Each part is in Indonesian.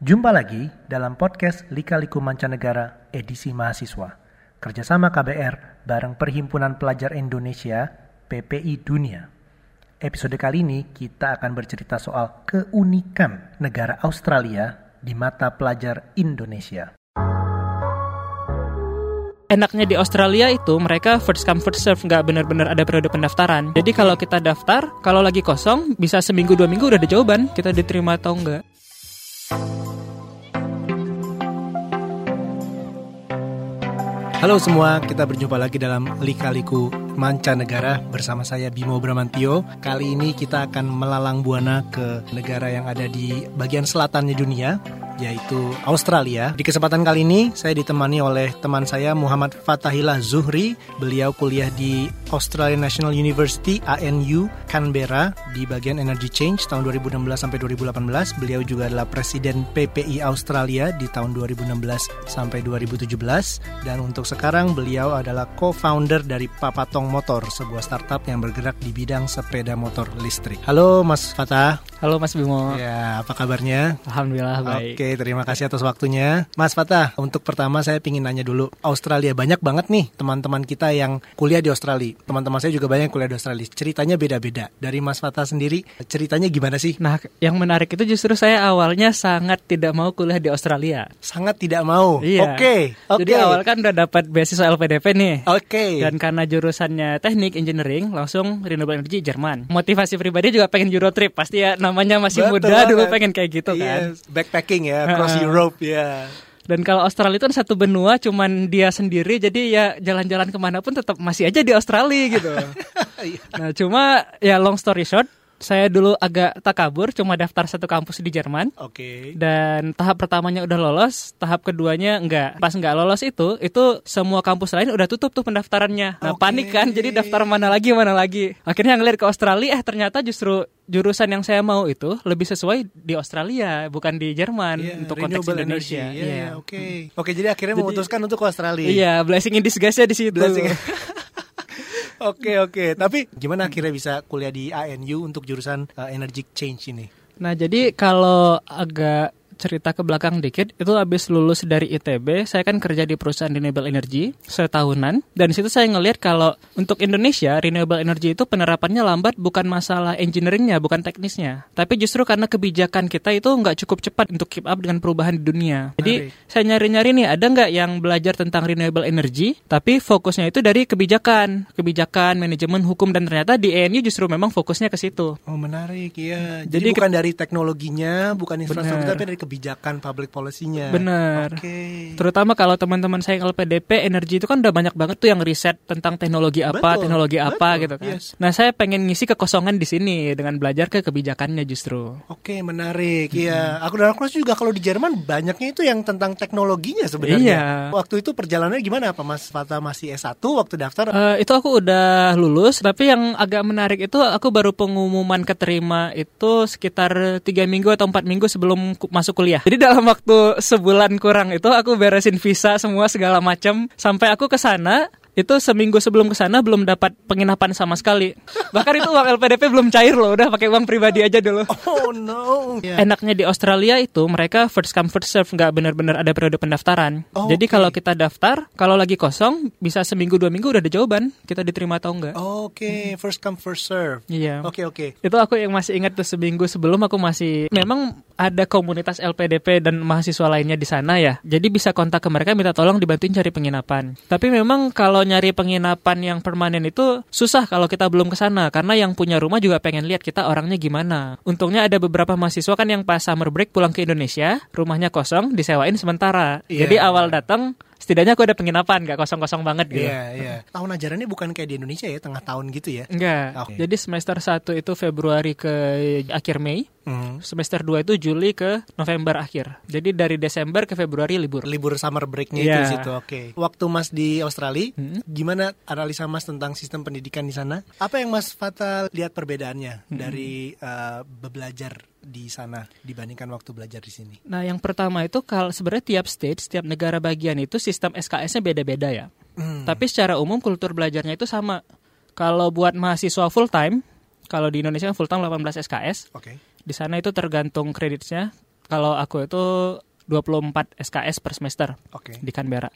Jumpa lagi dalam podcast Lika-Liku Mancanegara edisi mahasiswa. Kerjasama KBR bareng Perhimpunan Pelajar Indonesia PPI Dunia. Episode kali ini kita akan bercerita soal keunikan negara Australia di mata pelajar Indonesia. enaknya di Australia itu mereka first come first serve nggak benar-benar ada periode pendaftaran. Jadi kalau kita daftar, kalau lagi kosong bisa seminggu dua minggu udah ada jawaban kita diterima atau enggak. Halo semua, kita berjumpa lagi dalam Lika-Liku Mancanegara bersama saya Bimo Bramantio. Kali ini kita akan melalang buana ke negara yang ada di bagian selatannya dunia, yaitu Australia. Di kesempatan kali ini saya ditemani oleh teman saya Muhammad Fatahillah Zuhri. Beliau kuliah di Australian National University ANU Canberra di bagian Energy Change tahun 2016 sampai 2018. Beliau juga adalah presiden PPI Australia di tahun 2016 sampai 2017 dan untuk sekarang beliau adalah co-founder dari Papatong Motor, sebuah startup yang bergerak di bidang sepeda motor listrik. Halo Mas Fatah. Halo Mas Bimo. Ya, apa kabarnya? Alhamdulillah baik. Oke, terima kasih atas waktunya. Mas Fatah, untuk pertama saya ingin nanya dulu. Australia banyak banget nih teman-teman kita yang kuliah di Australia. Teman-teman saya juga banyak yang kuliah di Australia. Ceritanya beda-beda. Dari Mas Fatah sendiri, ceritanya gimana sih? Nah, yang menarik itu justru saya awalnya sangat tidak mau kuliah di Australia. Sangat tidak mau. Iya. Oke. Oke. Jadi awal kan udah dapat beasiswa LPDP nih. Oke. Dan karena jurusannya teknik engineering, langsung renewable energy Jerman. Motivasi pribadi juga pengen Eurotrip. Pasti ya namanya masih Betul muda dulu banget. pengen kayak gitu kan. Yes, backpacking ya, cross Ha-ha. Europe ya. Dan kalau Australia itu kan satu benua, cuman dia sendiri, jadi ya jalan-jalan ke mana pun tetap masih aja di Australia gitu. Iya. nah cuma ya long story short, saya dulu agak takabur, cuma daftar satu kampus di Jerman. Oke. Dan tahap pertamanya udah lolos, tahap keduanya enggak. Pas enggak lolos itu, itu semua kampus lain udah tutup tuh pendaftarannya. Nah Oke. panik kan, jadi daftar mana lagi mana lagi. Akhirnya ngeliat ke Australia, eh ternyata justru jurusan yang saya mau itu lebih sesuai di Australia, bukan di Jerman Iya, untuk konteks Indonesia. Iya, Iya. iya, oke. Oke, jadi akhirnya Jadi- memutuskan untuk ke Australia. Iya, blessing in disguise-nya di situ. Blessing. Oke oke, tapi gimana akhirnya bisa kuliah di ANU untuk jurusan uh, energy change ini? Nah, jadi kalau agak cerita ke belakang dikit, itu habis lulus dari ITB, saya kan kerja di perusahaan renewable energy setahunan, dan situ saya ngelihat kalau untuk Indonesia renewable energy itu penerapannya lambat bukan masalah engineeringnya, bukan teknisnya, tapi justru karena kebijakan kita itu nggak cukup cepat untuk keep up dengan perubahan di dunia. Jadi Menarik. saya nyari-nyari nih ada nggak yang belajar tentang renewable energy, tapi fokusnya itu dari kebijakan, kebijakan, manajemen, hukum, dan ternyata di ENU justru memang fokusnya ke situ. Oh menarik ya. Jadi, Jadi bukan dari teknologinya, bukan infrastruktur, tapi dari kebijakan public policy-nya. Bener. Oke. Terutama kalau teman-teman saya yang LPDP energi itu kan udah banyak banget tuh yang riset tentang teknologi apa, Betul, teknologi apa betul, gitu kan. yes. Nah, saya pengen ngisi kekosongan di sini dengan belajar ke kebijakannya justru. Oke menarik. Iya. Aku dan aku juga kalau di Jerman banyaknya itu yang tentang teknologinya sebenarnya. Iya. Waktu itu perjalanannya gimana apa Mas Fata masih S1 waktu daftar? Eh, itu aku udah lulus, tapi yang agak menarik itu aku baru pengumuman keterima itu sekitar tiga minggu atau empat minggu sebelum masuk kuliah. Jadi dalam waktu sebulan kurang itu aku beresin visa semua segala macam sampai aku ke sana itu seminggu sebelum ke sana belum dapat penginapan sama sekali. Bahkan itu uang LPDP belum cair loh, udah pakai uang pribadi aja dulu. Oh no. Iya. Enaknya di Australia itu mereka first come first serve nggak benar-benar ada periode pendaftaran. Oh, Jadi oke. kalau kita daftar, kalau lagi kosong bisa seminggu dua minggu udah ada jawaban kita diterima atau enggak. Oke, first come first serve. Iya. Oke oke. Itu aku yang masih ingat tuh seminggu sebelum aku masih memang ada komunitas LPDP dan mahasiswa lainnya di sana ya. Jadi bisa kontak ke mereka minta tolong dibantuin cari penginapan. Tapi memang kalau nyari penginapan yang permanen itu susah kalau kita belum ke sana karena yang punya rumah juga pengen lihat kita orangnya gimana. Untungnya ada beberapa mahasiswa kan yang pas summer break pulang ke Indonesia, rumahnya kosong, disewain sementara. Iya. Jadi awal datang setidaknya aku ada penginapan, gak kosong-kosong banget gitu. Iya iya. Tahun ajarannya bukan kayak di Indonesia ya, tengah tahun gitu ya. Enggak. Oke. Jadi semester 1 itu Februari ke akhir Mei, Hmm. semester 2 itu Juli ke November akhir. Jadi dari Desember ke Februari libur. libur summer breaknya Iya. itu situ. Oke. Waktu Mas di Australia, Hmm. gimana analisa Mas tentang sistem pendidikan di sana? Apa yang Mas Fata lihat perbedaannya Hmm. dari uh, belajar di sana dibandingkan waktu belajar di sini? Nah, yang pertama itu kalau sebenarnya tiap state, setiap negara bagian itu sistem SKS-nya beda-beda ya. Hmm. Tapi secara umum kultur belajarnya itu sama. Kalau buat mahasiswa full time, kalau di Indonesia full time 18 SKS, Oke. di sana itu tergantung kreditnya. Kalau aku itu 24 SKS per semester Oke. di Canberra.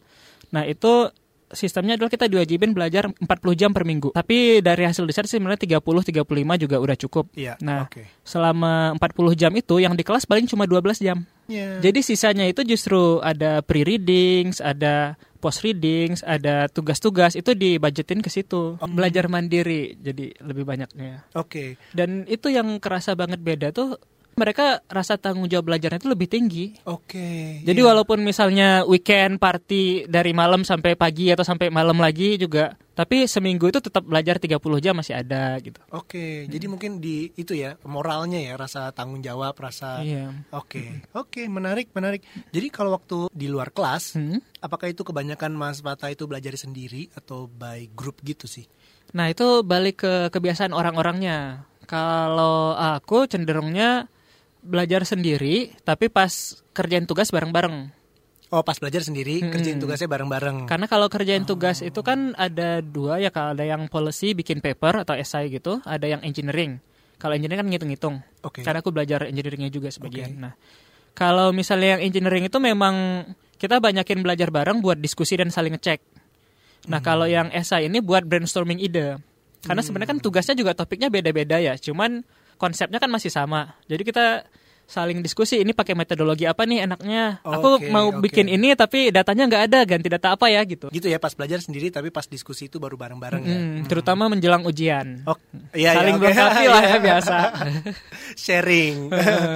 Nah, itu sistemnya adalah kita diwajibin belajar 40 jam per minggu. Tapi dari hasil riset sih sebenarnya 30 35 juga udah cukup. Iya. Nah, Oke. selama 40 jam itu yang di kelas paling cuma 12 jam. Ya. Jadi sisanya itu justru ada pre-readings, ada post-readings, ada tugas-tugas itu dibudgetin ke situ. Belajar mandiri jadi lebih banyaknya. Oke. Dan itu yang kerasa banget beda tuh mereka rasa tanggung jawab belajarnya itu lebih tinggi. Oke. Jadi iya. walaupun misalnya weekend party dari malam sampai pagi atau sampai malam lagi juga, tapi seminggu itu tetap belajar 30 jam masih ada gitu. Oke, jadi mungkin di itu ya moralnya ya rasa tanggung jawab, rasa Iya. Oke, oke, menarik, menarik. Jadi kalau waktu di luar kelas, Hmm. apakah itu kebanyakan Mas Fata itu belajar sendiri atau by group gitu sih? Nah, itu balik ke kebiasaan orang-orangnya. Kalau aku cenderungnya belajar sendiri, tapi pas kerjain tugas bareng-bareng. Oh, pas belajar sendiri, Mm-mm. kerjain tugasnya bareng-bareng. Karena kalau kerjain tugas itu kan ada dua ya, kalau ada yang policy bikin paper atau essay gitu, ada yang engineering. Kalau engineering kan ngitung-ngitung. Oke. Karena aku belajar engineeringnya juga sebagian. Oke. Nah, kalau misalnya yang engineering itu memang kita banyakin belajar bareng buat diskusi dan saling ngecek. Nah, Hmm. kalau yang essay ini buat brainstorming ide. Karena sebenarnya kan tugasnya juga topiknya beda-beda ya, cuman konsepnya kan masih sama. Jadi kita saling diskusi ini pakai metodologi apa nih enaknya. Aku Oke, mau oke. bikin ini tapi datanya nggak ada, ganti data apa ya gitu. Gitu ya, pas belajar sendiri tapi pas diskusi itu baru bareng-bareng ya. Mm, Terutama menjelang ujian. Oh, iya, saling iya, melengkapi lah ya biasa. Sharing.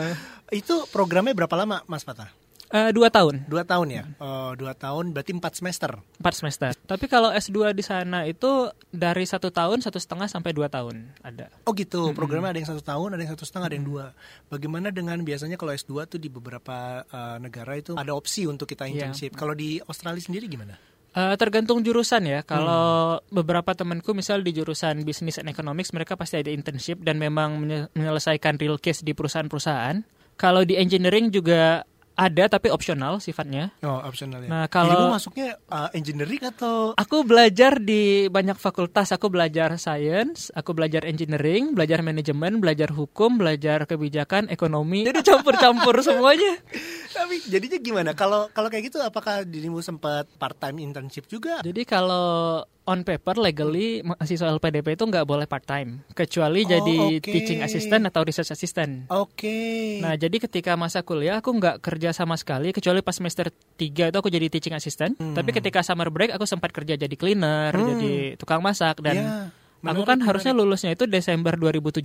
itu programnya berapa lama, Mas Fata? Eh, dua tahun. Dua tahun ya? Oh, dua tahun berarti empat semester. Empat semester. Tapi kalau S2 di sana itu dari satu tahun, satu setengah sampai dua tahun ada. Oh gitu, programnya ada yang satu tahun, ada yang satu setengah, ada yang dua. Bagaimana dengan biasanya kalau S2 tuh di beberapa uh, negara itu ada opsi untuk kita Iya. internship. Kalau di Australia sendiri gimana? Eh, tergantung jurusan ya. Kalau beberapa temanku misal di jurusan bisnis and economics mereka pasti ada internship dan memang menye- menyelesaikan real case di perusahaan-perusahaan. Kalau di engineering juga ada tapi opsional sifatnya. Oh, optional ya. Nah, Jadi kalau- kamu masuknya uh, engineering atau Aku belajar di banyak fakultas. Aku belajar science, aku belajar engineering, belajar manajemen, belajar hukum, belajar kebijakan, ekonomi. Jadi campur-campur semuanya. tapi jadinya gimana? Kalau kalau kayak gitu apakah dirimu sempat part time internship juga? Jadi kalau on paper legally mahasiswa LPDP itu nggak boleh part time kecuali Oh, jadi oke. teaching assistant atau research assistant. Oke. Nah, jadi ketika masa kuliah aku nggak kerja sama sekali kecuali pas semester 3 itu aku jadi teaching assistant. Hmm. Tapi ketika summer break aku sempat kerja jadi cleaner, Hmm. jadi tukang masak dan Ya, Aku kan menarik. harusnya lulusnya itu Desember 2017.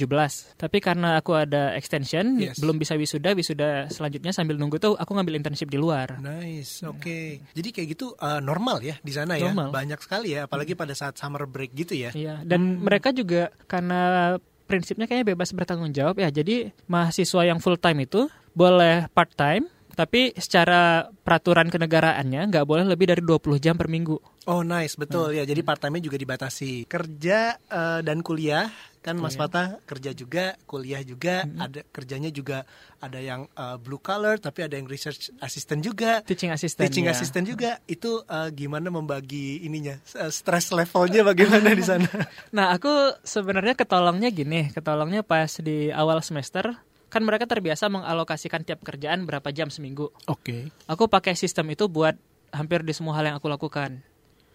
Tapi karena aku ada extension, Yes. belum bisa wisuda, wisuda selanjutnya sambil nunggu tuh aku ngambil internship di luar. Nice, oke. Jadi kayak gitu uh, normal ya di sana ya. Normal. Banyak sekali ya, apalagi pada saat summer break gitu ya. Iya, dan mereka juga karena prinsipnya kayaknya bebas bertanggung jawab ya. Jadi mahasiswa yang full time itu boleh part time, tapi secara peraturan kenegaraannya nggak boleh lebih dari 20 jam per minggu. Oh nice, betul Hmm. ya. Jadi part time-nya juga dibatasi. Kerja eh, dan kuliah kan Mas Fatah kerja juga, kuliah juga, Hmm. ada kerjanya juga ada yang eh, blue collar tapi ada yang research assistant juga. Teaching assistant. Teaching ya. assistant juga itu eh, gimana membagi ininya stress levelnya bagaimana di sana? Nah, aku sebenarnya ketolongnya gini, ketolongnya pas di awal semester kan mereka terbiasa mengalokasikan tiap kerjaan berapa jam seminggu. Oke. Aku pakai sistem itu buat hampir di semua hal yang aku lakukan.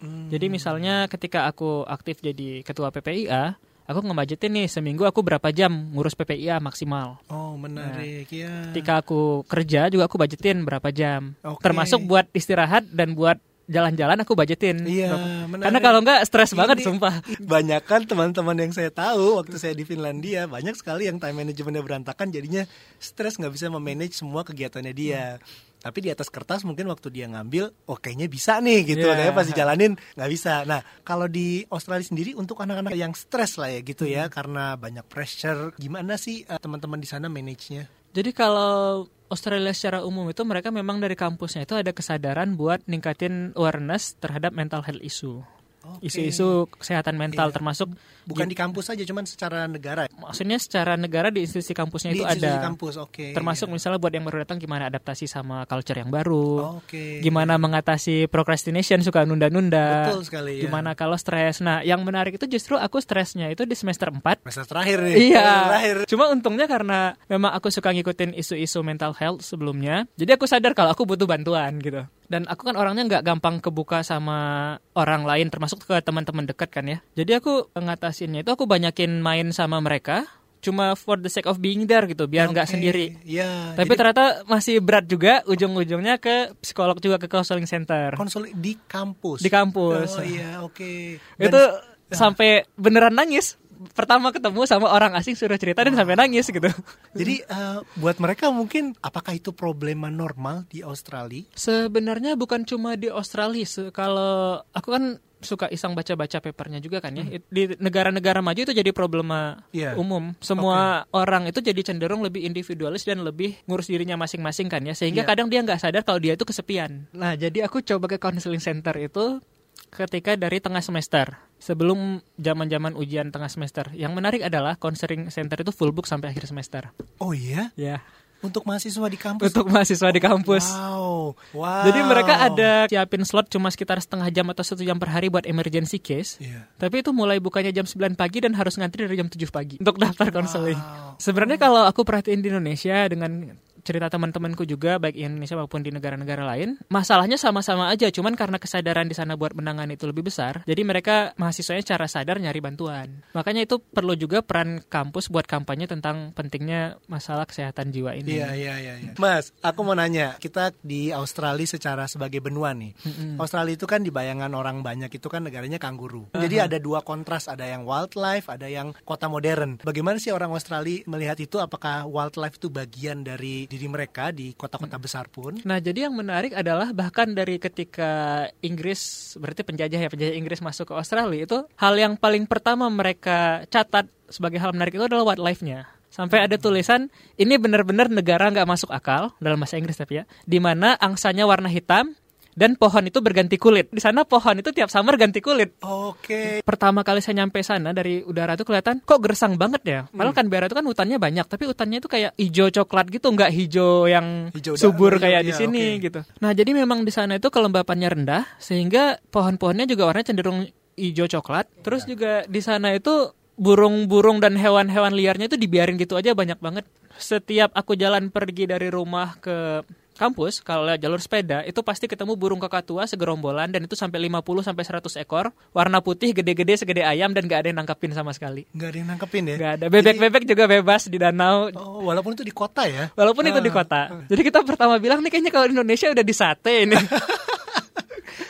Hmm. Jadi misalnya ketika aku aktif jadi ketua PPIA, aku ngebudgetin nih seminggu aku berapa jam ngurus PPIA maksimal. Oh menarik ya. Ketika aku kerja juga aku budgetin berapa jam. Oke. Termasuk buat istirahat dan buat jalan-jalan aku budgetin. Iya. Karena kalau enggak stres banget sumpah. Banyak kan teman-teman yang saya tahu waktu saya di Finlandia banyak sekali yang time managementnya berantakan jadinya stres nggak bisa memanage semua kegiatannya dia. Tapi di atas kertas mungkin waktu dia ngambil, oh kayaknya bisa nih gitu. Iya. Tapi pas dijalanin nggak bisa. Nah kalau di Australia sendiri untuk anak-anak yang stres lah ya gitu ya karena banyak pressure, gimana sih eh, teman-teman di sana manage-nya? Jadi kalau Australia secara umum itu mereka memang dari kampusnya itu ada kesadaran buat ningkatin awareness terhadap mental health issue. Isu-isu kesehatan mental Iya. termasuk Bukan di kampus saja, cuman secara negara. maksudnya secara negara di institusi kampusnya Di itu institusi ada kampus, oke. termasuk iya. misalnya buat yang baru datang gimana adaptasi sama culture yang baru Oke. gimana mengatasi procrastination suka nunda-nunda Betul sekali ya. gimana kalau stres nah yang menarik itu justru aku stresnya itu di semester 4 Semester terakhir nih. Iya. Terakhir. Cuma untungnya karena memang aku suka ngikutin isu-isu mental health sebelumnya, jadi aku sadar kalau aku butuh bantuan gitu. Dan aku kan orangnya nggak gampang kebuka sama orang lain, termasuk ke teman-teman dekat kan ya. Jadi aku ngatasinnya itu aku banyakin main sama mereka, cuma for the sake of being there gitu, biar nggak Oke, sendiri. Iya. Tapi jadi ternyata masih berat juga, ujung-ujungnya ke psikolog juga ke counseling center konsul di kampus. di kampus. Oh iya, oke. Dan- itu sampai beneran nangis. Pertama ketemu sama orang asing suruh cerita dan sampai nangis gitu. Jadi eh, buat mereka mungkin apakah itu problema normal di Australia? Sebenarnya bukan cuma di Australia. Se- Kalau aku kan suka iseng baca-baca papernya juga kan ya. It- Di negara-negara maju itu jadi problema Iya. umum. Semua orang itu jadi cenderung lebih individualis dan lebih ngurus dirinya masing-masing kan ya. Sehingga Iya. kadang dia nggak sadar kalau dia itu kesepian. Nah, jadi aku coba ke counseling center itu ketika dari tengah semester sebelum zaman-zaman ujian tengah semester. Yang menarik adalah counseling center itu full book sampai akhir semester. Oh iya, Ya, untuk mahasiswa di kampus. untuk mahasiswa di kampus. Wow. Wow. Jadi mereka ada siapin slot cuma sekitar setengah jam atau satu jam per hari buat emergency case. Iya. Tapi itu mulai bukanya jam 9 pagi dan harus ngantri dari jam 7 pagi untuk daftar konseling. Wow. Sebenarnya kalau aku perhatiin di Indonesia dengan cerita teman-temanku juga baik di Indonesia maupun di negara-negara lain, masalahnya sama-sama aja, cuman karena kesadaran di sana buat menangani itu lebih besar, jadi mereka mahasiswanya secara sadar nyari bantuan. Makanya itu perlu juga peran kampus buat kampanye tentang pentingnya masalah kesehatan jiwa ini. Iya, iya, iya, iya. Mas, aku mau nanya, kita di Australia secara sebagai benua nih. Australia itu kan di bayangan orang banyak itu kan negaranya kanguru. Jadi ada dua kontras, ada yang wildlife, ada yang kota modern. Bagaimana sih orang Australia melihat itu? Apakah wildlife itu bagian dari diri mereka di kota-kota besar pun? Nah, jadi yang menarik adalah bahkan dari ketika Inggris berarti penjajah ya penjajah Inggris masuk ke Australia itu hal yang paling pertama mereka catat sebagai hal menarik itu adalah wildlife-nya. Sampai ada tulisan ini benar-benar negara nggak masuk akal dalam bahasa Inggris tapi ya, di mana angsanya warna hitam dan pohon itu berganti kulit. Di sana pohon itu tiap summer ganti kulit. Oke. Pertama kali saya nyampe sana dari udara tuh kelihatan kok gersang banget ya. Padahal kan Canberra itu kan hutannya banyak, tapi hutannya itu kayak hijau coklat gitu, nggak hijau yang Hijau subur kayak di iya, sini oke. gitu. Nah, jadi memang di sana itu kelembapannya rendah sehingga pohon-pohonnya juga warnanya cenderung hijau coklat. Terus juga di sana itu burung-burung dan hewan-hewan liarnya itu dibiarin gitu aja banyak banget. Setiap aku jalan pergi dari rumah ke kampus kalau lewat jalur sepeda itu pasti ketemu burung kakatua segerombolan dan itu sampai 50 sampai 100 ekor warna putih gede-gede segede ayam dan gak ada yang nangkapin sama sekali Nggak ada yang nangkepin ya? Gak ada bebek-bebek juga bebas di danau Oh, walaupun itu di kota ya? walaupun itu di Ah. kota jadi kita pertama bilang nih kayaknya kalau di Indonesia udah di sate ini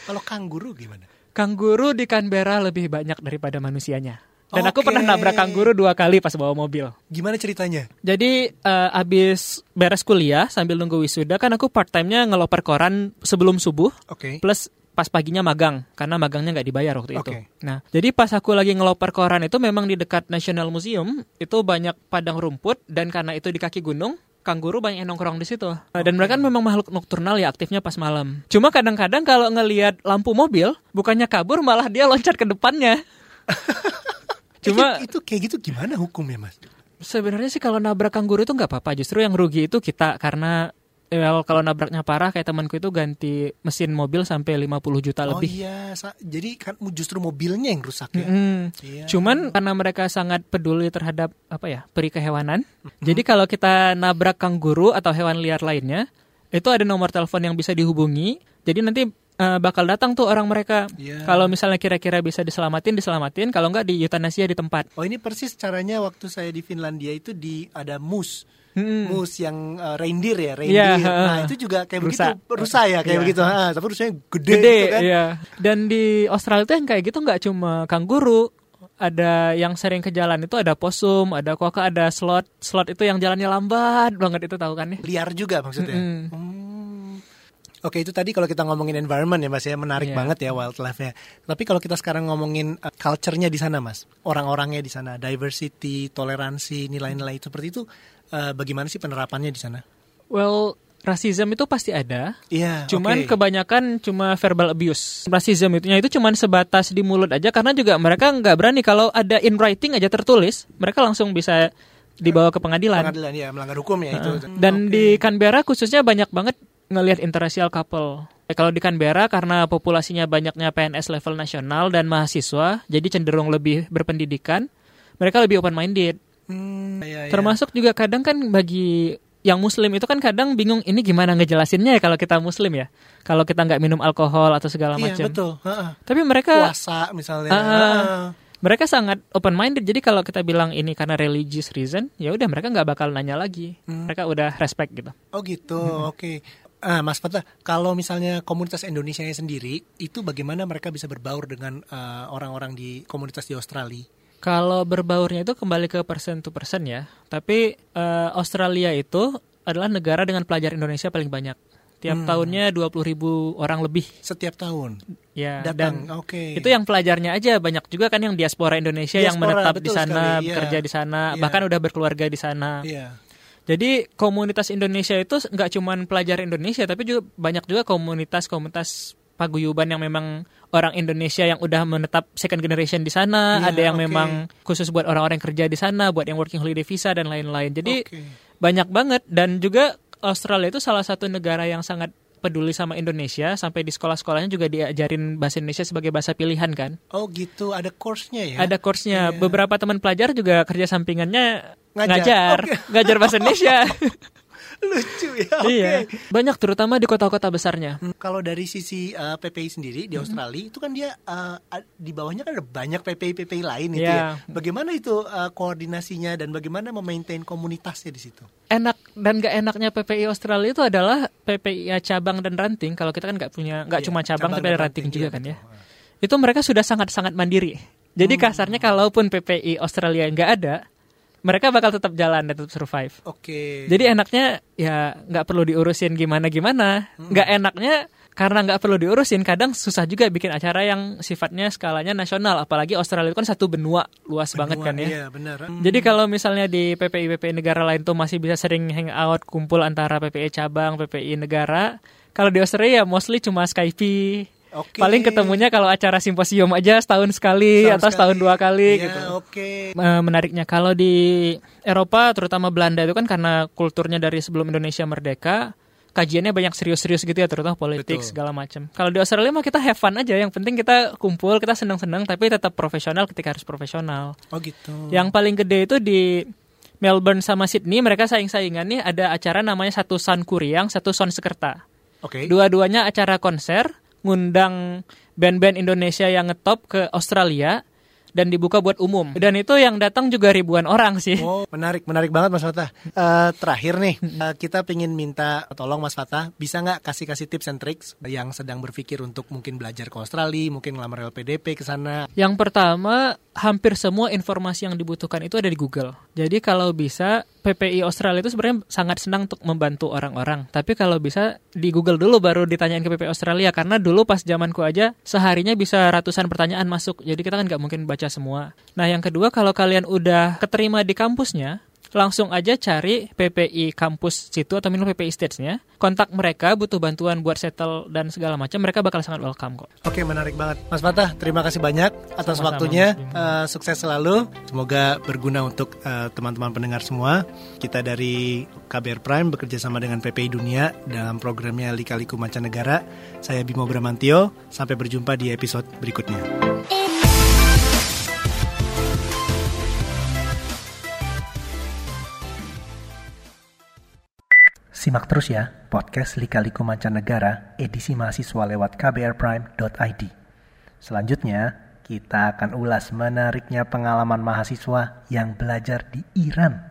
Kalau kanguru gimana? Kangguru di Canberra lebih banyak daripada manusianya. Dan aku Oke. pernah nabrak kangguru dua kali pas bawa mobil. Gimana ceritanya? Jadi eh, abis beres kuliah sambil nunggu wisuda kan aku part time-nya ngeloper koran sebelum subuh Oke. plus pas paginya magang karena magangnya nggak dibayar waktu itu. Oke. Nah, jadi pas aku lagi ngeloper koran itu memang di dekat National Museum itu banyak padang rumput dan karena itu di kaki gunung kangguru banyak yang nongkrong di situ. Nah, Dan mereka kan memang makhluk nokturnal ya aktifnya pas malam. Cuma kadang-kadang kalau ngelihat lampu mobil bukannya kabur malah dia loncat ke depannya. Cuma itu, itu kayak gitu gimana hukumnya, Mas? sebenarnya sih kalau nabrak kangguru itu nggak apa-apa. Justru yang rugi itu kita karena well, kalau nabraknya parah kayak temanku itu ganti mesin mobil sampai 50 juta Oh lebih. iya, sa- jadi kan justru mobilnya yang rusak ya. Mm. Iya. Cuman karena mereka sangat peduli terhadap apa ya peri kehewanan. Jadi kalau kita nabrak kangguru atau hewan liar lainnya, itu ada nomor telepon yang bisa dihubungi. Jadi nanti eh, bakal datang tuh orang mereka. Iya. Kalau misalnya kira-kira bisa diselamatin, diselamatin. Kalau nggak di eutanasia di tempat. Oh ini persis caranya waktu saya di Finlandia itu di ada moose. Mm. Moose yang uh, reindeer ya, reindeer. heeh. nah, itu juga kayak Rusa. begitu, rusa ya kayak Iya. begitu. Ha, tapi rusanya gede, Gede, gitu kan. iya. Dan di Australia tuh yang kayak gitu nggak cuma kangguru. Ada yang sering ke jalan itu ada posum, ada koka, ada slot. Slot itu yang jalannya lambat banget itu tahu kan ya? Liar juga maksudnya. Hmm. Oke itu tadi kalau kita ngomongin environment ya mas ya menarik Iya. banget ya wildlife-nya. Tapi kalau kita sekarang ngomongin uh, culture-nya di sana mas, orang-orangnya di sana, diversity, toleransi, nilai-nilai seperti itu, uh, bagaimana sih penerapannya di sana? Well, rasism itu pasti ada. Iya. Cuman oke. kebanyakan cuma verbal abuse. Rasism itunya itu cuman sebatas di mulut aja karena juga mereka nggak berani kalau ada in writing aja tertulis, mereka langsung bisa dibawa ke pengadilan. pengadilan ya melanggar hukum ya itu. Dan Oke. di Canberra khususnya banyak banget ngelihat interracial couple. Eh, Kalau di Canberra karena populasinya banyaknya PNS level nasional dan mahasiswa, jadi cenderung lebih berpendidikan, mereka lebih open minded. Hmm, iya, iya. Termasuk juga kadang kan bagi yang muslim itu kan kadang bingung ini gimana ngejelasinnya ya kalau kita muslim ya. Kalau kita nggak minum alkohol atau segala Iya macam. betul. Heeh. Tapi mereka Puasa misalnya. Heeh. mereka sangat open minded. Jadi kalau kita bilang ini karena religious reason, ya udah mereka nggak bakal nanya lagi. Hmm. Mereka udah respect gitu. Oh gitu, oke. Ah, Mas Fatah, kalau misalnya komunitas Indonesia sendiri, itu bagaimana mereka bisa berbaur dengan eh, orang-orang di komunitas di Australia? Kalau berbaurnya itu kembali ke persen to persen ya. Tapi eh, Australia itu adalah negara dengan pelajar Indonesia paling banyak. Tiap Hmm. tahunnya 20 ribu orang lebih. Setiap tahun Ya, datang, dan oke. itu yang pelajarnya aja banyak juga kan yang diaspora Indonesia yang Diaspora, menetap di sana, sekali, iya. bekerja di sana, Iya. bahkan udah berkeluarga di sana. Iya. Jadi komunitas Indonesia itu nggak cuman pelajar Indonesia, tapi juga banyak juga komunitas-komunitas paguyuban yang memang orang Indonesia yang udah menetap second generation di sana, Iya, ada yang oke. memang khusus buat orang-orang yang kerja di sana, buat yang working holiday visa dan lain-lain. Jadi Oke. banyak banget dan juga Australia itu salah satu negara yang sangat peduli sama Indonesia sampai di sekolah-sekolahnya juga diajarin bahasa Indonesia sebagai bahasa pilihan kan. Oh gitu, ada course-nya ya? Ada course-nya. Iya. Beberapa teman pelajar juga kerja sampingannya Ngajar. ngajar, Oke. ngajar bahasa Indonesia. Lucu ya, oke. Iya. Banyak terutama di kota-kota besarnya. Hmm, Kalau dari sisi eh, PPI sendiri di Australia itu kan dia a- di bawahnya kan ada banyak PPI PPI lain itu Iya. ya. Bagaimana itu eh, koordinasinya dan bagaimana memaintain komunitasnya di situ? Enak dan gak enaknya PPI Australia itu adalah PPI cabang dan ranting. Kalau kita kan nggak punya, nggak Iya, cuma cabang, tapi dan ada ranting juga iya, kan ya. Itu mereka sudah sangat-sangat mandiri. Jadi Hmm. kasarnya kalaupun PPI Australia nggak ada, mereka bakal tetap jalan dan tetap survive. Oke. Jadi enaknya ya nggak perlu diurusin gimana-gimana. Hmm. Nggak enaknya karena nggak perlu diurusin, kadang susah juga bikin acara yang sifatnya skalanya nasional. Apalagi Australia itu kan satu benua luas banget kan ya. Iya, benar. Hmm. Jadi kalau misalnya di PPI PPI negara lain tuh masih bisa sering hangout kumpul antara PPI cabang, PPI negara. Kalau di Australia ya mostly cuma Skype. Oke. Paling ketemunya kalau acara simposium aja setahun sekali Setahun atau setahun sekali. dua kali Iya, gitu. Oke. Eh, menariknya kalau di Eropa terutama Belanda itu kan karena kulturnya dari sebelum Indonesia merdeka kajiannya banyak serius-serius gitu ya terutama politik Betul. segala macam. Kalau di Australia mah kita have fun aja yang penting kita kumpul kita senang-senang tapi tetap profesional ketika harus profesional. Oh gitu. Yang paling gede itu di Melbourne sama Sydney mereka saing-saingan nih ada acara namanya satu Son Kuriang, satu Son Sekerta. Oke. Dua-duanya acara konser ngundang band-band Indonesia yang ngetop ke Australia dan dibuka buat umum. Dan itu yang datang juga ribuan orang sih. Oh, menarik, menarik banget Mas Fatah. Eh, terakhir nih, eh, kita pengen minta tolong Mas Fatah, bisa nggak kasih-kasih tips and tricks yang sedang berpikir untuk mungkin belajar ke Australia, mungkin ngelamar LPDP ke sana. Yang pertama, hampir semua informasi yang dibutuhkan itu ada di Google. Jadi kalau bisa, PPI Australia itu sebenarnya sangat senang untuk membantu orang-orang. Tapi kalau bisa di Google dulu baru ditanyain ke PPI Australia. Karena dulu pas zamanku aja, seharinya bisa ratusan pertanyaan masuk. Jadi kita kan nggak mungkin baca semua. Nah yang kedua, kalau kalian udah keterima di kampusnya, langsung aja cari PPI kampus situ atau minimal PPI stage-nya. Kontak mereka, butuh bantuan buat settle dan segala macam, mereka bakal sangat welcome kok. Oke, menarik banget. Mas Fatah, terima kasih banyak atas Sama-sama, waktunya. Eh, sukses selalu. Semoga berguna untuk eh, teman-teman pendengar semua. Kita dari KBR Prime bekerja sama dengan PPI Dunia dalam programnya Lika-Liku Mancanegara. Saya Bimo Bramantio. Sampai berjumpa di episode berikutnya. Simak terus ya podcast Lika-Liku Mancanegara edisi mahasiswa lewat kbrprime.id. Selanjutnya, kita akan ulas menariknya pengalaman mahasiswa yang belajar di Iran.